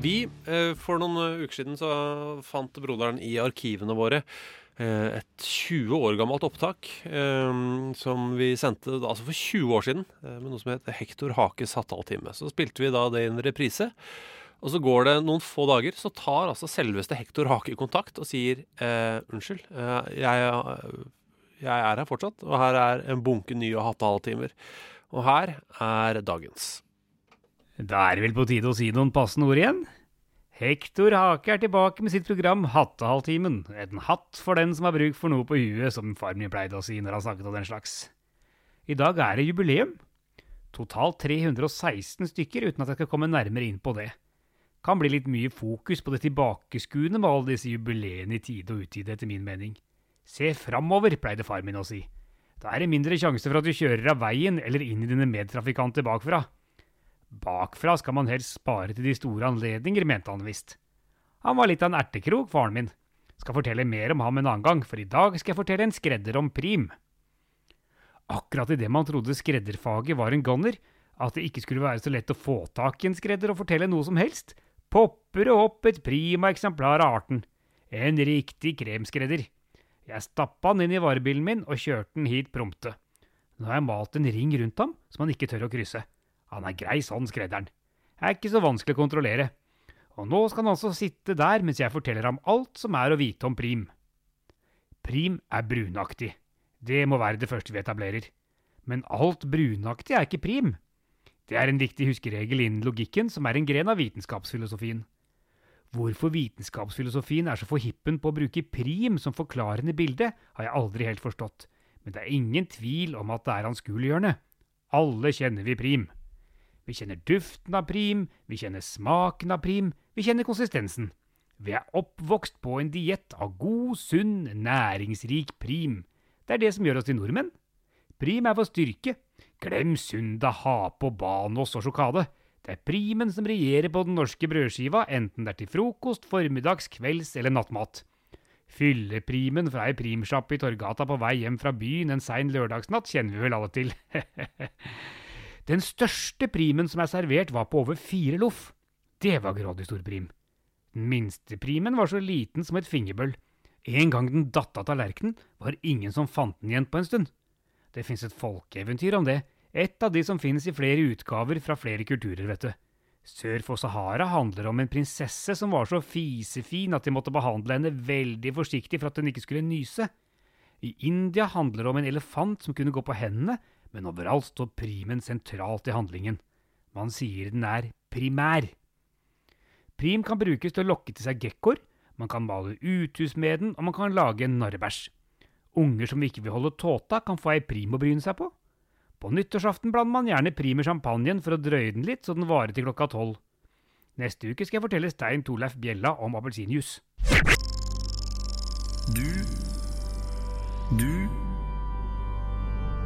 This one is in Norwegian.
Vi, eh, For noen eh, uker siden så fant broderen i arkivene våre eh, et 20 år gammelt opptak som vi sendte altså for 20 år siden med noe som het Hektor Hakes Hattaltime. Så spilte vi da det i en reprise. Og så går det noen få dager, så tar altså selveste Hektor Hake kontakt og sier eh, unnskyld, jeg, jeg er her fortsatt, og her er en bunke nye Hattehalvtimer. Og her er dagens. Da er det vel på tide å si noen passende ord igjen? Hektor Hake er tilbake med sitt program Hattehalvtimen. En hatt for den som har bruk for noe på huet, som far min pleide å si når han snakket om den slags. I dag er det jubileum. Totalt 316 stykker, uten at jeg skal komme nærmere inn på det. Kan bli litt mye fokus på det tilbakeskuende med alle disse jubileene i tide og utide, etter min mening. Se framover, pleide far min å si. Da er det mindre sjanse for at du kjører av veien eller inn i dine medtrafikanter bakfra. Bakfra skal man helst spare til de store anledninger, mente han visst. Han var litt av en ertekrok, faren min. Skal fortelle mer om ham en annen gang, for i dag skal jeg fortelle en skredder om prim. Akkurat idet man trodde skredderfaget var en gonner, at det ikke skulle være så lett å få tak i en skredder og fortelle noe som helst, popper det opp et prima eksemplar av arten. En riktig kremskredder. Jeg stappa han inn i varebilen min og kjørte den hit prompte. Nå har jeg malt en ring rundt ham som han ikke tør å krysse. Han er grei sånn, skredderen. Er ikke så vanskelig å kontrollere. Og nå skal han altså sitte der mens jeg forteller ham alt som er å vite om prim. Prim er brunaktig. Det må være det første vi etablerer. Men alt brunaktig er ikke prim. Det er en viktig huskeregel innen logikken, som er en gren av vitenskapsfilosofien. Hvorfor vitenskapsfilosofien er så forhippen på å bruke prim som forklarende bilde, har jeg aldri helt forstått, men det er ingen tvil om at det er anskueliggjørende. Alle kjenner vi prim. Vi kjenner duften av prim, vi kjenner smaken av prim, vi kjenner konsistensen. Vi er oppvokst på en diett av god, sunn, næringsrik prim. Det er det som gjør oss til nordmenn. Prim er vår styrke. Glem Sunda, Hape og Banos og sjokade. Det er primen som regjerer på den norske brødskiva, enten det er til frokost, formiddags, kvelds eller nattmat. Fylleprimen fra ei primsjappe i Torgata på vei hjem fra byen en sein lørdagsnatt kjenner vi vel alle til. Den største primen som er servert, var på over fire loff. Det var grådig stor prim. Den minste primen var så liten som et fingerbøll. En gang den datt av tallerkenen, var ingen som fant den igjen på en stund. Det fins et folkeeventyr om det, et av de som finnes i flere utgaver fra flere kulturer, vet du. Sør for Sahara handler om en prinsesse som var så fisefin at de måtte behandle henne veldig forsiktig for at hun ikke skulle nyse. I India handler det om en elefant som kunne gå på hendene, men overalt står primen sentralt i handlingen. Man sier den er primær. Prim kan brukes til å lokke til seg gekkoer, man kan male uthus med den, og man kan lage en narrebæsj. Unger som ikke vil holde tåta, kan få ei prim å bryne seg på. På nyttårsaften blander man gjerne prim i champagnen for å drøye den litt så den varer til klokka tolv. Neste uke skal jeg fortelle Stein Torleif Bjella om appelsinjuice. Du Du